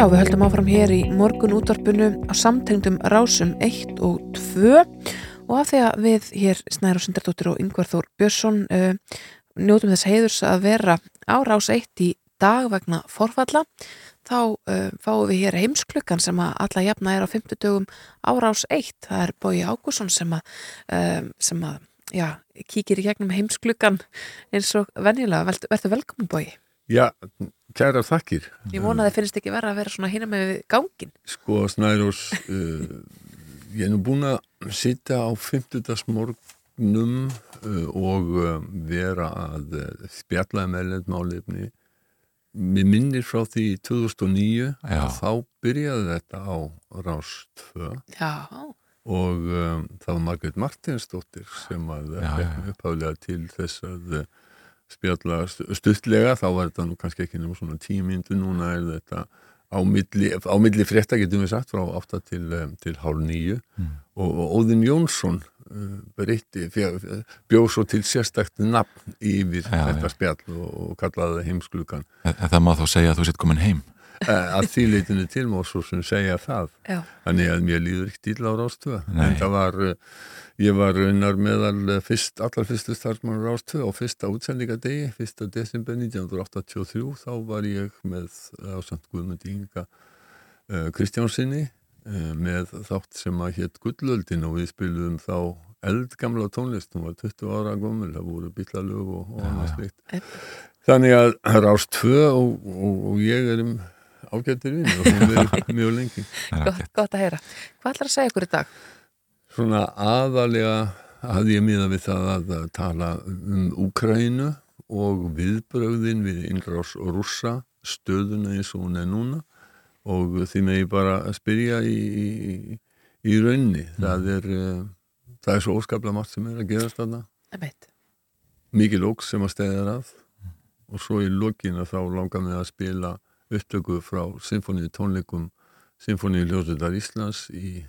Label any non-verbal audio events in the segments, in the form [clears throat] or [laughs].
Já, við höldum áfram hér í morgun útvarpinu á samtengdum rásum 1 og 2 og af því að við hér Snæru Sindardóttir og Yngvar Þór Björnsson uh, njótum þess heiðurs að vera á rás 1 í dag vegna forfalla þá uh, fáum við hér heimsklukkan sem að alla jafna er á 50 dögum á rás 1. Það er Bói Ágússon sem að, uh, sem að já, kíkir í gegnum heimsklukkan eins og venjulega. Verður velkomin Bói? Já, kæra þakkir. Ég vona að það finnst ekki verið að vera svona hýna með gangin. Sko, Snærós, uh, ég er nú búin að sitja á 50. morgnum uh, og uh, vera að uh, spjallaði meðlend málefni. Mér minnir frá því 2009 að þá byrjaði þetta á Rás 2 Já. og um, það var Margret Martinsdóttir sem að uppháðlega til þess að uh, spjalla stuttlega, þá var þetta nú kannski ekki nefnum svona tíu myndu, núna er þetta á milli, á milli frétta getum við sagt frá 8 til, til hálf nýju mm. og, og Óðin Jónsson uh, breytti, bjóð svo til sérstakt nafn yfir já, þetta já. spjall og, og kallaði heimsklukan. Það má þá segja að þú sitt komin heim. Að því leitinu til má svo sem segja það. Já. Þannig að mér líður ekki til á rástöða. En það var uh, Ég var raunar meðal fyrst, allar fyrstu starfsmann Rástöð á fyrsta útsendingadegi, fyrsta desember 1983, þá var ég með ásand Guðmundi Inga uh, Kristjánsinni uh, með þátt sem að hétt Gullöldin og við spilum þá eldgamla tónlist, hún var 20 ára gommul, það voru bílalög og, og annað slikt. Þannig að Rástöð og, og, og ég erum ágættir vinn og er [laughs] mjög lengi. Gott, gott að heyra. Hvað ætlar að segja ykkur í dag? Svona aðalega hafði ég miða við það að tala um Úkrænu og viðbröðin við innrás og rússa stöðuna eins og hún er núna og því með ég bara að spyrja í, í, í raunni mm. það er það er svo óskaplega margt sem er að gerast þarna mikið lóks sem að stæða að mm. og svo í lókina þá langar mig að spila upptöku frá symfóníu tónleikum Symfóníu Ljóðsveitar Íslands í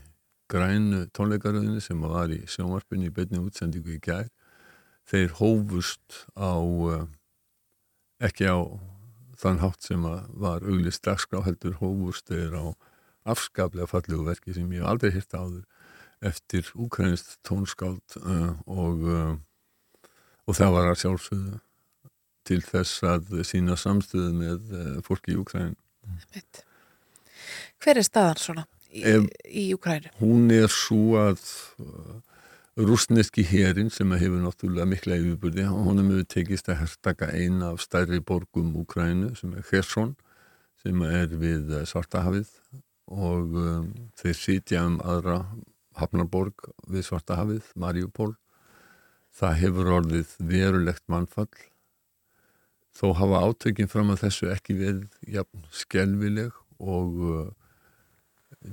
grænu tónleikaröðinu sem var í sjónvarpinu í beinni útsendingu í gær. Þeir hófust á uh, ekki á þann hátt sem var auglist dagskrá heldur hófust þeir á afskaplega fallegu verki sem ég aldrei hitt áður eftir úkrænist tónskáld uh, og uh, og það var að sjálfsögðu til þess að sína samstöðu með fólki í Úkræn Hver er staðan svona? í, í Ukrænu? Hún er svo að uh, rúsneski herin sem hefur náttúrulega mikla yfirbúrði, honum hefur tekist að herstaka eina af stærri borgum Ukrænu sem er Kherson sem er við uh, Svartahafið og um, þeir sitja um aðra hafnarborg við Svartahafið, Mariupol það hefur orðið verulegt mannfall þó hafa átökinn fram að þessu ekki verið jafn skelvileg og uh,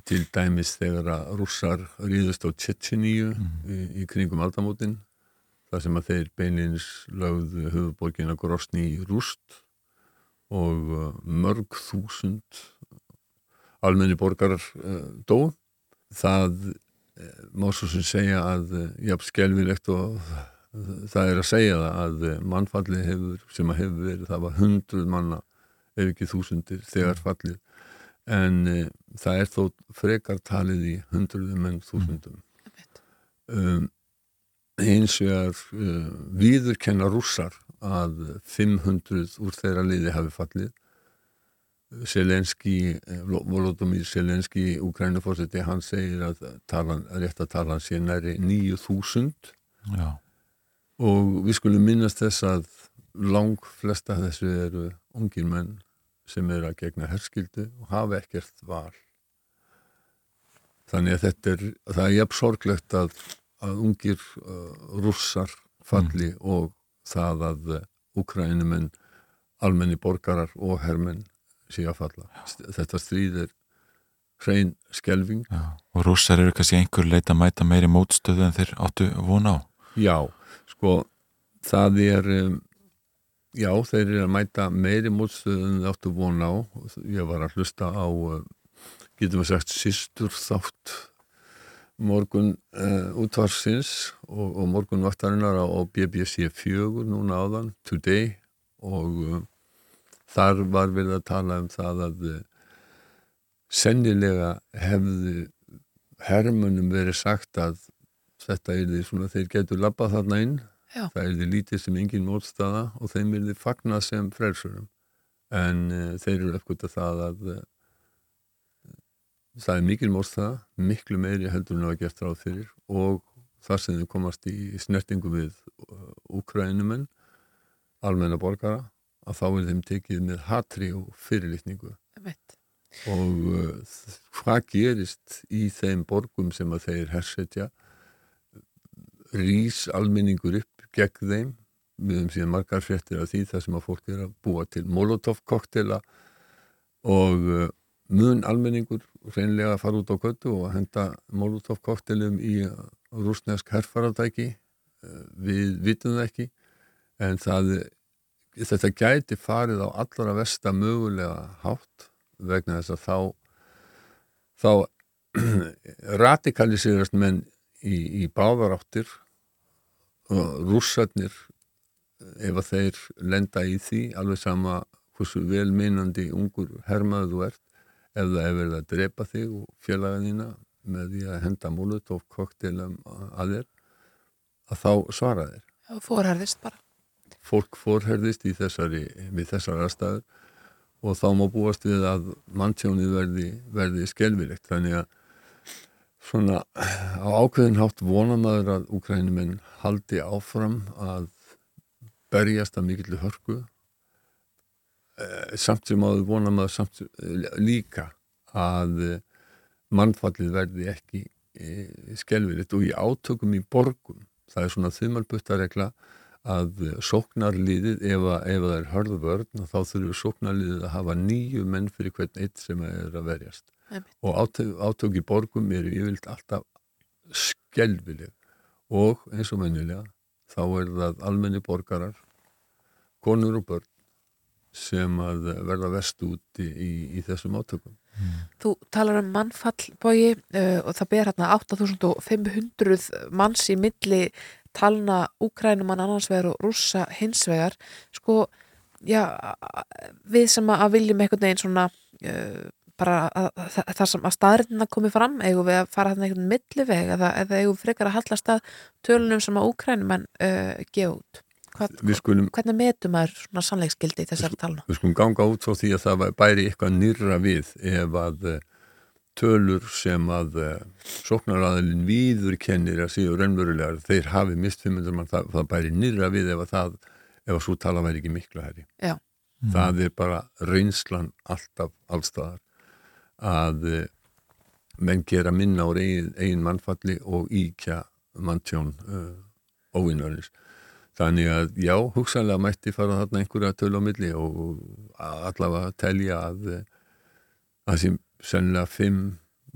til dæmis þegar að rússar rýðust á Tjetjeníu mm. í, í kringum aldamótin þar sem að þeir beinleins lögðu höfuborgin að grosni í rúst og uh, mörg þúsund almenni borgarar uh, dó það má svo sem segja að jafn skelvilegt og það er að segja það að uh, mannfalli hefur, sem að hefur verið það var hundruð manna ef ekki þúsundir þegar mm. fallið. En uh, það er þó frekar talið í hundruðum en þúsundum. Um, eins vegar uh, viðurkenna rússar að 500 úr þeirra liði hafi fallið. Selenski eh, Volodymyr Selenski Ukrænufórseti, hann segir að talan, rétt að tala sé næri 9000 og við skulum minnast þess að lang flesta þessu eru ungir menn sem eru að gegna herskildu og hafa ekkert val. Þannig að þetta er, það er jafn sorglegt að, að ungir uh, russar falli mm. og það að uh, Ukrænumenn, almenni borgarar og hermenn sé að falla. Já. Þetta stríðir hrein skelving. Já. Og russar eru kannski einhver leita að mæta meiri mótstöðu en þeir áttu vona á? Já, sko, það er... Um, Já, þeir eru að mæta meiri mótstöðun áttu von á. Ég var að hlusta á, eh, getum við sagt, sístur þátt morgun uh, útvarsins og, og morgun vaktarinnar á BBC 4 núna áðan, Today og uh, þar var við að tala um það að uh, sennilega hefðu hermunum verið sagt að þetta er því svona þeir getur labbað þarna inn Já. það er því lítið sem engin mótstaða og þeim er því fagnað sem frelsurum en uh, þeir eru uppgötta það að uh, það er mikil mótstaða, miklu meiri heldur en það var gert ráð fyrir og þar sem þau komast í snertingu við uh, úkrænumenn almenna borgara að þá er þeim tekið með hatri og fyrirlitningu Einmitt. og uh, hvað gerist í þeim borgum sem að þeir hersetja rís almenningur upp gegn þeim. Við höfum síðan margar fréttir af því þar sem að fólk er að búa til molotov koktela og uh, mun almenningur reynlega að fara út á göttu og henda molotov koktelum í rúsnesk herfaradæki uh, við vitum það ekki en það þetta gæti farið á allra versta mögulega hátt vegna þess að þá þá [clears throat] radikaliserast menn í, í báðaráttir og rússarnir ef að þeir lenda í því alveg sama hversu velmeinandi ungur hermaðu þú ert ef það er verið að drepa þig og félaganina með því að henda múlut og koktelum að þér að þá svara þér Já, fórherðist bara. fólk fórherðist í þessari, við þessar aðstæður og þá má búast við að manntjónið verði, verði skelvilegt þannig að svona á ákveðin hátt vonamaður að úkrænumenn haldi áfram að berjast að mikillu hörku eh, samt sem áður vonamaður samt eh, líka að eh, mannfallið verði ekki skelvilegt og í átökum í borgum það er svona þumalbuttaregla að sóknarliðið ef, ef að það er hörðu vörn þá þurfur sóknarliðið að hafa nýju menn fyrir hvern eitt sem er að verjast. Og átök, átök í borgum eru yfirlt alltaf skelvileg og eins og mennilega þá er það almenni borgarar konur og börn sem að verða vest úti í, í þessum átökum. Þú talar um mannfall bói uh, og það ber hérna 8500 manns í milli talna úkrænumann annars vegar og rússa hins vegar. Sko, já, við sem að viljum einhvern veginn svona uh, bara að, að, það sem að staðrindina komi fram, eigum við að fara þarna einhvern milliveg eða, eða eigum við frekar að hallast að tölunum sem að úkrænumenn uh, gefa út Hvað, við skulum, hvernig metum maður svona sannleiksgildi í þessari talna? við skulum ganga út frá því að það bæri eitthvað nýrra við ef að eh, tölur sem að sóknaraðilin víður kennir að séu raunverulegar, þeir hafi mist 500 mann, það, það bæri nýrra við ef að það, ef að svo tala væri ekki miklu herri. Já. Það er bara reynslan alltaf allstaðar að eh, menn gera minna á eigin, eigin mannfalli og íkja manntjón uh, óvinnarins. Þannig að já, hugsanlega mætti fara þarna einhverja tölu á milli og allavega telja að eh, að sem sennilega fimm,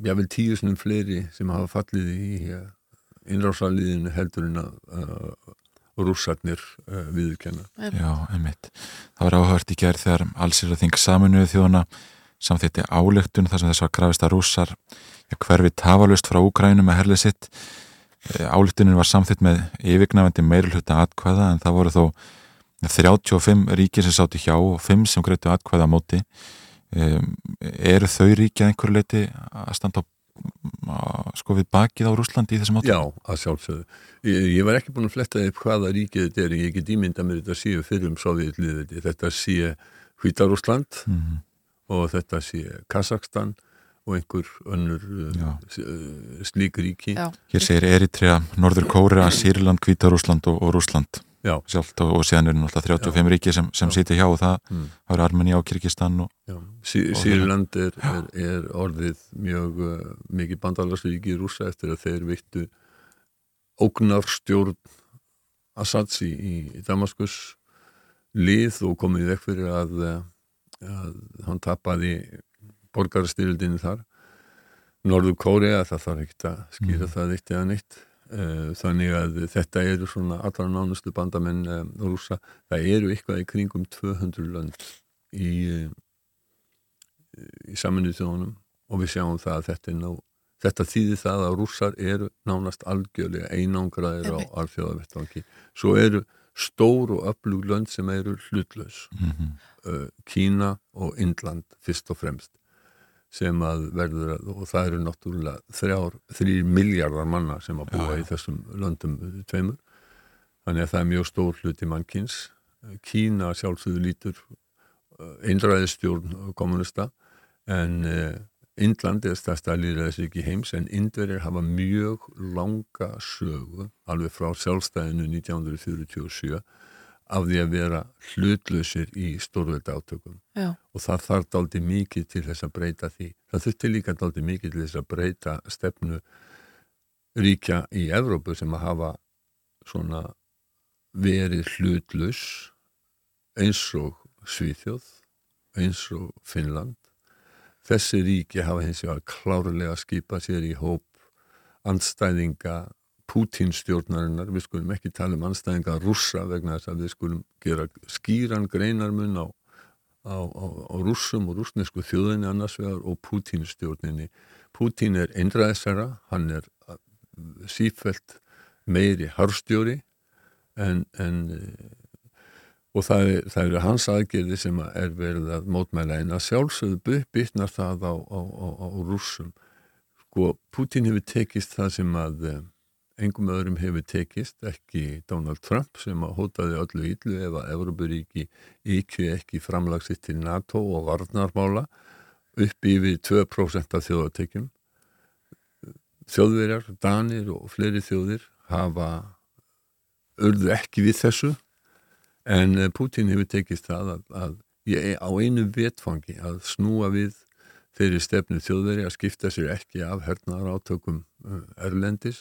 jável tíu snum fleiri sem hafa fallið í innrásaliðinu heldur en að uh, rússarnir uh, viðurkenna. Já, einmitt. Það var áhört í gerð þegar allsir að þing saminuðu þjóðuna samþýtti álegtun þar sem þess að krafist að rússar hverfi tafalust frá Úkrænum með herlið sitt álíktunin var samþitt með yfirgnafandi meirulhuta atkvæða en það voru þó 35 ríkir sem sátti hjá og 5 sem greitu atkvæða á móti eru þau ríki að einhverju leiti að standa á, sko við bakið á Rúslandi í þessum átum? Já, að sjálfsögðu. Ég, ég var ekki búin að fletta upp hvaða ríkið þetta er ég get ímynda mér þetta séu fyrir um Sovjetliðið þetta sé Hvítarúsland mm -hmm. Og þetta sé Kazakstan og einhver önnur uh, slík ríki. Já. Hér segir Eritrea, Norður Kórea, Sýrland, Kvítarúsland og, og Rúsland Já. sjálft og, og síðan eru náttúrulega 35 ríki sem, sem sitja hjá og það mm. eru Armenia og Kyrkistan og, sí, Sýrland er, er, er orðið mjög uh, mikið bandalarsvíki í rúsa eftir að þeir vittu ógnarstjórn Assads í, í Damaskus lið og komið vekk fyrir að, að hann tapaði borgarstyrildinu þar. Norður Kórea, það þarf ekki að skýra mm. það eitt eða neitt. Þannig að þetta eru svona allra nánustu bandamenn um, rúsa, það eru eitthvað í kringum 200 lönd í í saminuð þjónum og við sjáum það að þetta er ná þetta þýðir það að rússar eru nánast algjörlega einangraðir á alþjóðavettvangi. Svo eru stór og öflug lönd sem eru hlutlaus mm -hmm. uh, Kína og Indland fyrst og fremst sem að verður að, og það eru náttúrulega þrjár, þrýr miljardar manna sem að búa Já, já. í þessum löndum tveimur. Þannig að það er mjög stór hluti mannkins. Kína sjálfsögðu lítur einræðistjórn kommunista en uh, Indland er stærsta líðræðisvík í heims en Indverjar hafa mjög langa sögu alveg frá sjálfstæðinu 1947 af því að vera hlutlausir í stórvelda átökum Já, og það þarf daldi mikið til þess að breyta því. Það þurfti líka daldi mikið til þess að breyta stefnu ríkja í Evrópu sem að hafa svona verið hlutlaus eins og Svíþjóð, eins og Finnland. Þessi ríki hafa hins vegar klárlega skipað sér í hóp andstæðinga Pútínstjórnarinnar, við skulum ekki tala um andstæðinga rússa vegna þess að við skulum gera skýran greinarmun á á, á, á rússum og rússnesku þjóðinni annars vegar og Pútínstjórninni. Pútín er einræðsara, hann er uh, sífælt meiri harstjóri en, en og það, það eru hans aðgerði sem er verið að mótmæla en að sjálfsögðu bytnar það á, á, á, á rússum. Sko, Pútín hefur tekist það sem að uh, engum öðrum hefur tekist, ekki Donald Trump sem að hótaði öllu íllu ef að Európaríki ekki ekki framlagsitt til NATO og varnarmála upp yfir 2% af þjóðatekjum. Þjóðverjar, Danir og fleiri þjóðir hafa urðu ekki við þessu en eh, Putin hefur tekist það að, að ég, á einu vetfangi að snúa við þeirri stefnu þjóðveri að skipta sér ekki af hernaðar átökum uh, erlendis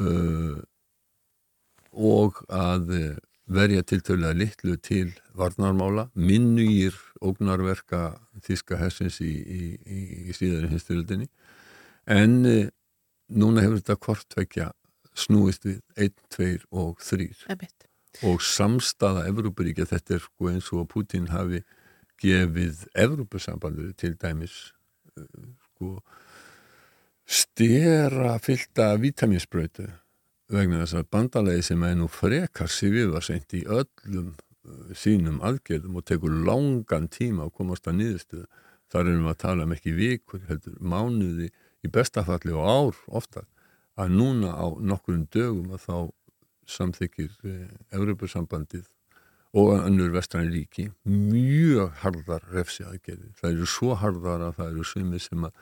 uh, og að verja tiltölulega litlu til varnarmála, minnugir ógnarverka þíska hessins í, í, í, í síðari hinsturöldinni en uh, núna hefur þetta kortvekja snúist við 1, 2 og 3 einmitt. Og samstaða Evrópuríkja, þetta er sko eins og að Putin hafi gefið Evrópusambandur til dæmis uh, sko stera fylta vitaminsbrötu vegna þess að bandalegi sem er nú frekar svifaseint í öllum uh, sínum aðgerðum og tekur langan tíma að komast að niðurstöðu. Þar erum við að tala um ekki vikur, heldur mánuði í bestafalli og ár ofta að núna á nokkurinn dögum að þá samþykir eh, Evropasambandið og önnur vestræn ríki mjög harðar refsi aðgerði. Það eru svo harðar að það eru sumir sem að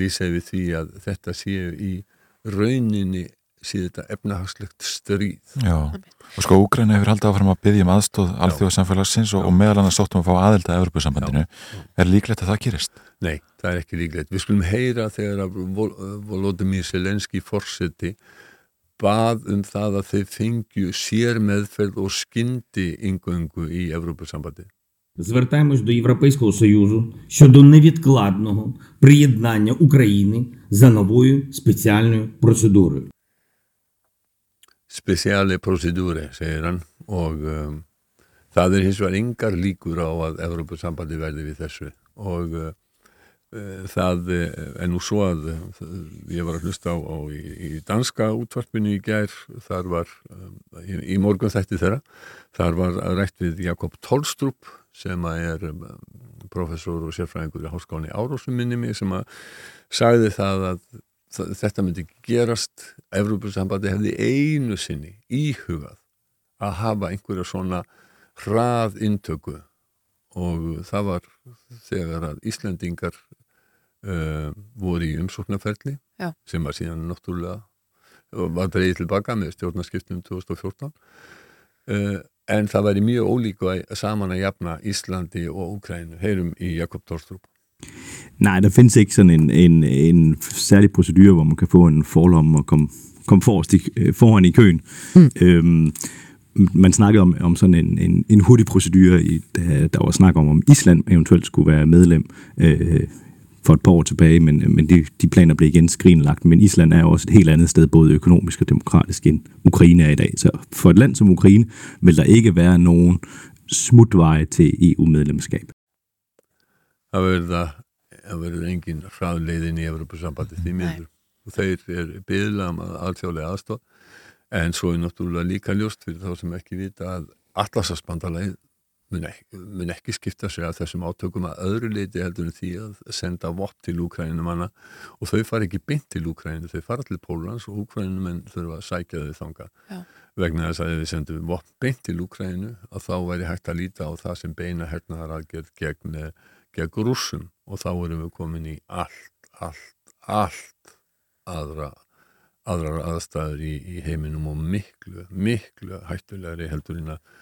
lýsa yfir því að þetta séu í rauninni sé þetta efnahagslegt stríð. Já, og sko Úgræna hefur haldið áfram að byggja um aðstóð alþjóðsamfélagsins og, og meðal annars sóttum að fá aðelda að Evropasambandinu. Er líklegt að það gerist? Nei, það er ekki líklegt. Við skulum heyra þegar að Vol Volodymyr Selenski forseti bað um það að þeir fengju sér meðferð og skyndi yngöngu í Evropasambandi. Звертаємось до Європейського Союзу щодо невідкладного приєднання України за новою спеціальною процедурою. Spesiali prosedúri, segir hann, og um, það er hins vegar yngar líkur á að Evropasambandi verði við þessu og uh, uh, það er nú svo að uh, ég var að hlusta á, á í, í danska útvarpinu í gær, þar var í, í morgun þætti þeirra, þar var rætt við Jakob Tolstrup sem að er professor og sérfræðingur í háskólinni Árósuminni sem að sagði það að það, þetta myndi gerast Evrópussambandi hefði einu sinni íhugað að hafa einhverja svona hrað intöku og það var þegar að Íslendingar uh, voru í umsóknarferli Já. sem var síðan náttúrulega var dreigið tilbaka með stjórnarskiptum 2014 uh, en það væri mjög ólíku að saman að jafna Íslandi og Ukrænu heyrum i Jakob Torstrup Nej, der findes ikke sådan en, en, en særlig procedure, hvor man kan få en forlom og komme, komme forrest i, øh, foran i køen. Mm. Øhm, man snakkede om, om sådan en, en, en hurtig procedure, i, der, der var snak om, om Island eventuelt skulle være medlem øh, for et par år tilbage, men, men de, de planer blev igen skrinlagt. Men Island er jo også et helt andet sted, både økonomisk og demokratisk, end Ukraine er i dag. Så for et land som Ukraine vil der ikke være nogen smutveje til EU-medlemskab. það verða það verður engin hraðleiðin í Evropasambandi því miður og þeir er um að alþjóðlega aðstof en svo er náttúrulega líka ljóst fyrir þá sem ekki vita að Atlasasbandalagið mun ekki, mun ekki skipta sig að þessum átökum að öðru leiti heldur en því að senda vopp til Úkrænumanna og þau fara ekki beint til Úkrænu, þau fara til Pólans og Úkrænumenn þurfa að sækja þau þanga Já. vegna þess að ef við sendum vopp beint til Úkrænu að þá væri hægt að líta á það sem beina hernaðar aðgerð gegn, gegn rússum. Og þá erum við komin í allt, allt, allt aðra aðrar aðstæður í, í heiminum og miklu, miklu hættulegri heldur en að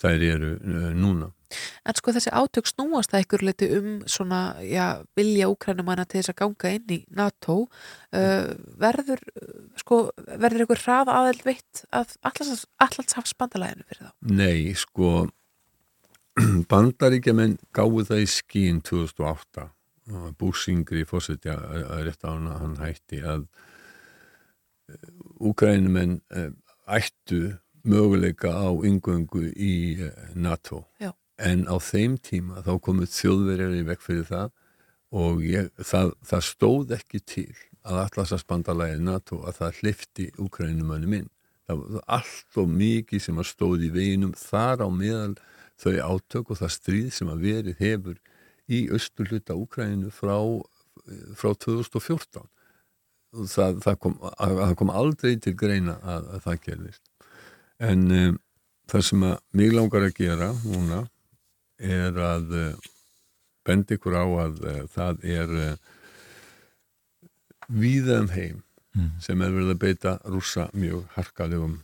þær eru uh, núna. En sko þessi átök snúast það ykkur liti um svona, já, vilja úkrænumanna til þess að ganga inn í NATO uh, verður sko, verður ykkur hrað aðeld veitt að allans bandalæðinu fyrir þá? Nei, sko [clears throat] bandaríkjaman gáði það í skín 2008 búsingri fórseti að rétt á hann að hann hætti að úkrænumenn uh, ættu möguleika á yngöngu í eh, NATO. Já. en á þeim tíma þá komuð þjóðverjar í vekk fyrir það og ég, það, það stóð ekki til að allarsasbandalæði NATO að það hlifti úkrænumönnum minn það var allt og mikið sem að stóð í veginum þar á meðal þau átök og það stríð sem að verið hefur í austurluta Úkræninu frá, frá 2014 það, það, kom, það kom aldrei til greina að, að það gerðist En um, það sem að mig langar að gera núna er að uh, benda ykkur á að uh, það er uh, víða um heim mm. sem er verið að beita rúsa mjög harkalegum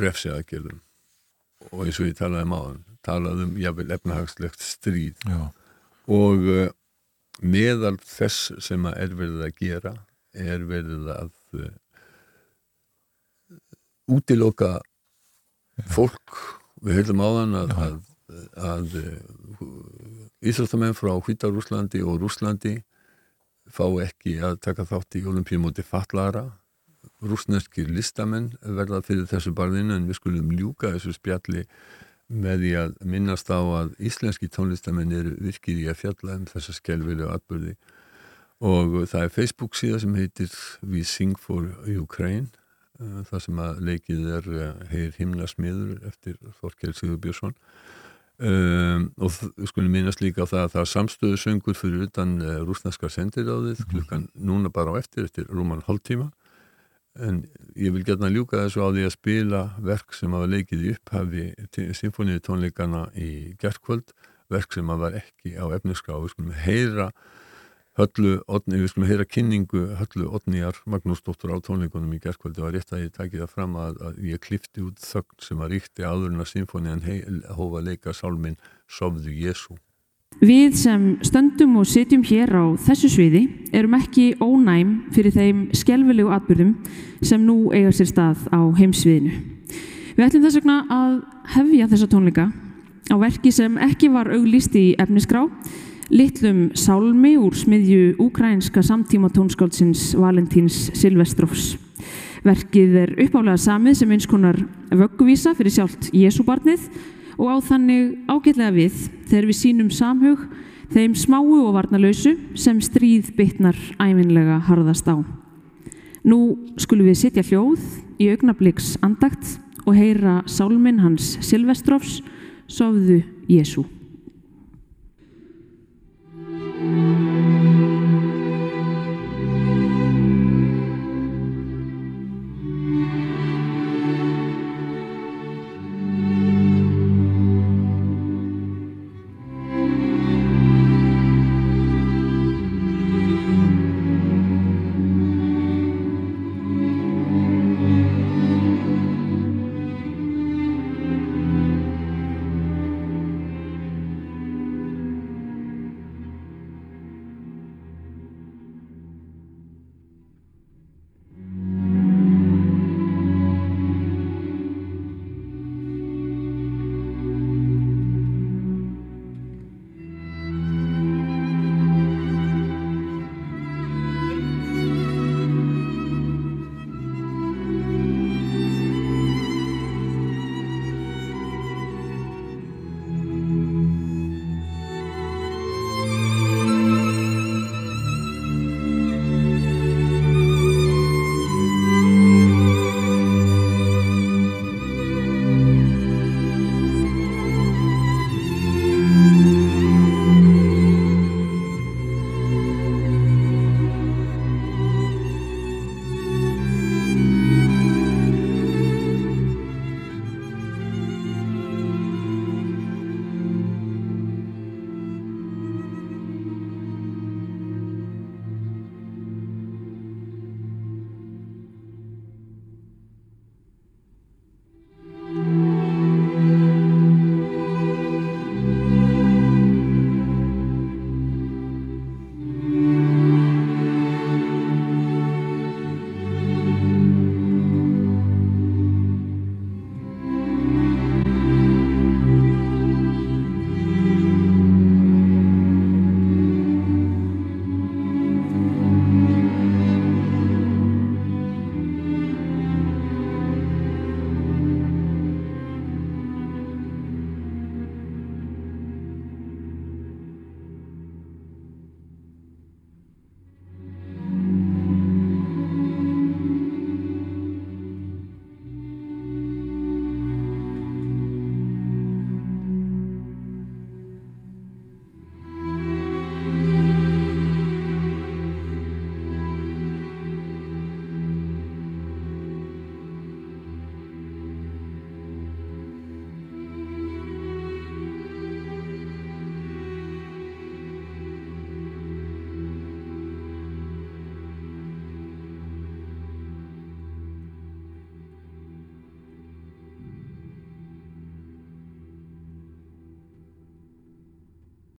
refsiðagjörðum og eins og ég talaði um áðan, talaði um jáfnvel efnahagslegt stríð Já. og meðal þess sem að er verið að gera er verið að útiloka fólk við höfum áðan að, að, að Íþróttamenn frá Hvítarúslandi og Rúslandi fá ekki að taka þátt í olimpíumóti fallara rúsneskir listamenn verða fyrir þessu barðinu en við skulum ljúka þessu spjalli með því að minnast á að íslenski tónlistamenn eru virkið í að fjalla um þessa skelvilu atbyrði og það er Facebook síða sem heitir We Sing for Ukraine. Eh, það sem að leikið er eh, Heyr himnasmiður eftir Þorkjell Sigur Björnsson um, og skulum minnast líka það að það er samstöðu söngur fyrir utan uh, rúsnarska sendiráðið mhm. klukkan núna bara á eftir eftir rúman hálftíma. En ég vil gætna ljúka þessu á því að spila verk sem hafa leikið í upphafi symfónið tónleikana í gerðkvöld verk sem hafa ekki á efniska og við skulum heyra Höllu, Odni, við skulum heyra kynningu Höllu Odnijar Magnúsdóttur á tónleikunum í gerðkvöldu og rétt að ég taki það fram að, að ég klifti út þögn sem að ríkti aðurina symfóni en hófa leika sálminn Sofðu Jésu. Við sem stöndum og setjum hér á þessu sviði erum ekki ónæm fyrir þeim skelvelegu atbyrðum sem nú eiga sér stað á heimsviðinu. Við ætlum þess vegna að hefja þessa tónleika á verki sem ekki var auglýst í efnisgrá litlum sálmi úr smiðju úkrænska samtíma tónskáldsins Valentíns Silvestrovs. Verkið er uppálega samið sem eins konar vögguvísa fyrir sjálft Jésúbarnið og á þannig ágætlega við þegar við sínum samhug þeim smáu og varnalösu sem stríð bytnar æminlega harðast á. Nú skulum við sitja hljóð í augnabliks andagt og heyra sálminn hans Silvestrovs Sofðu Jésú. Thank you.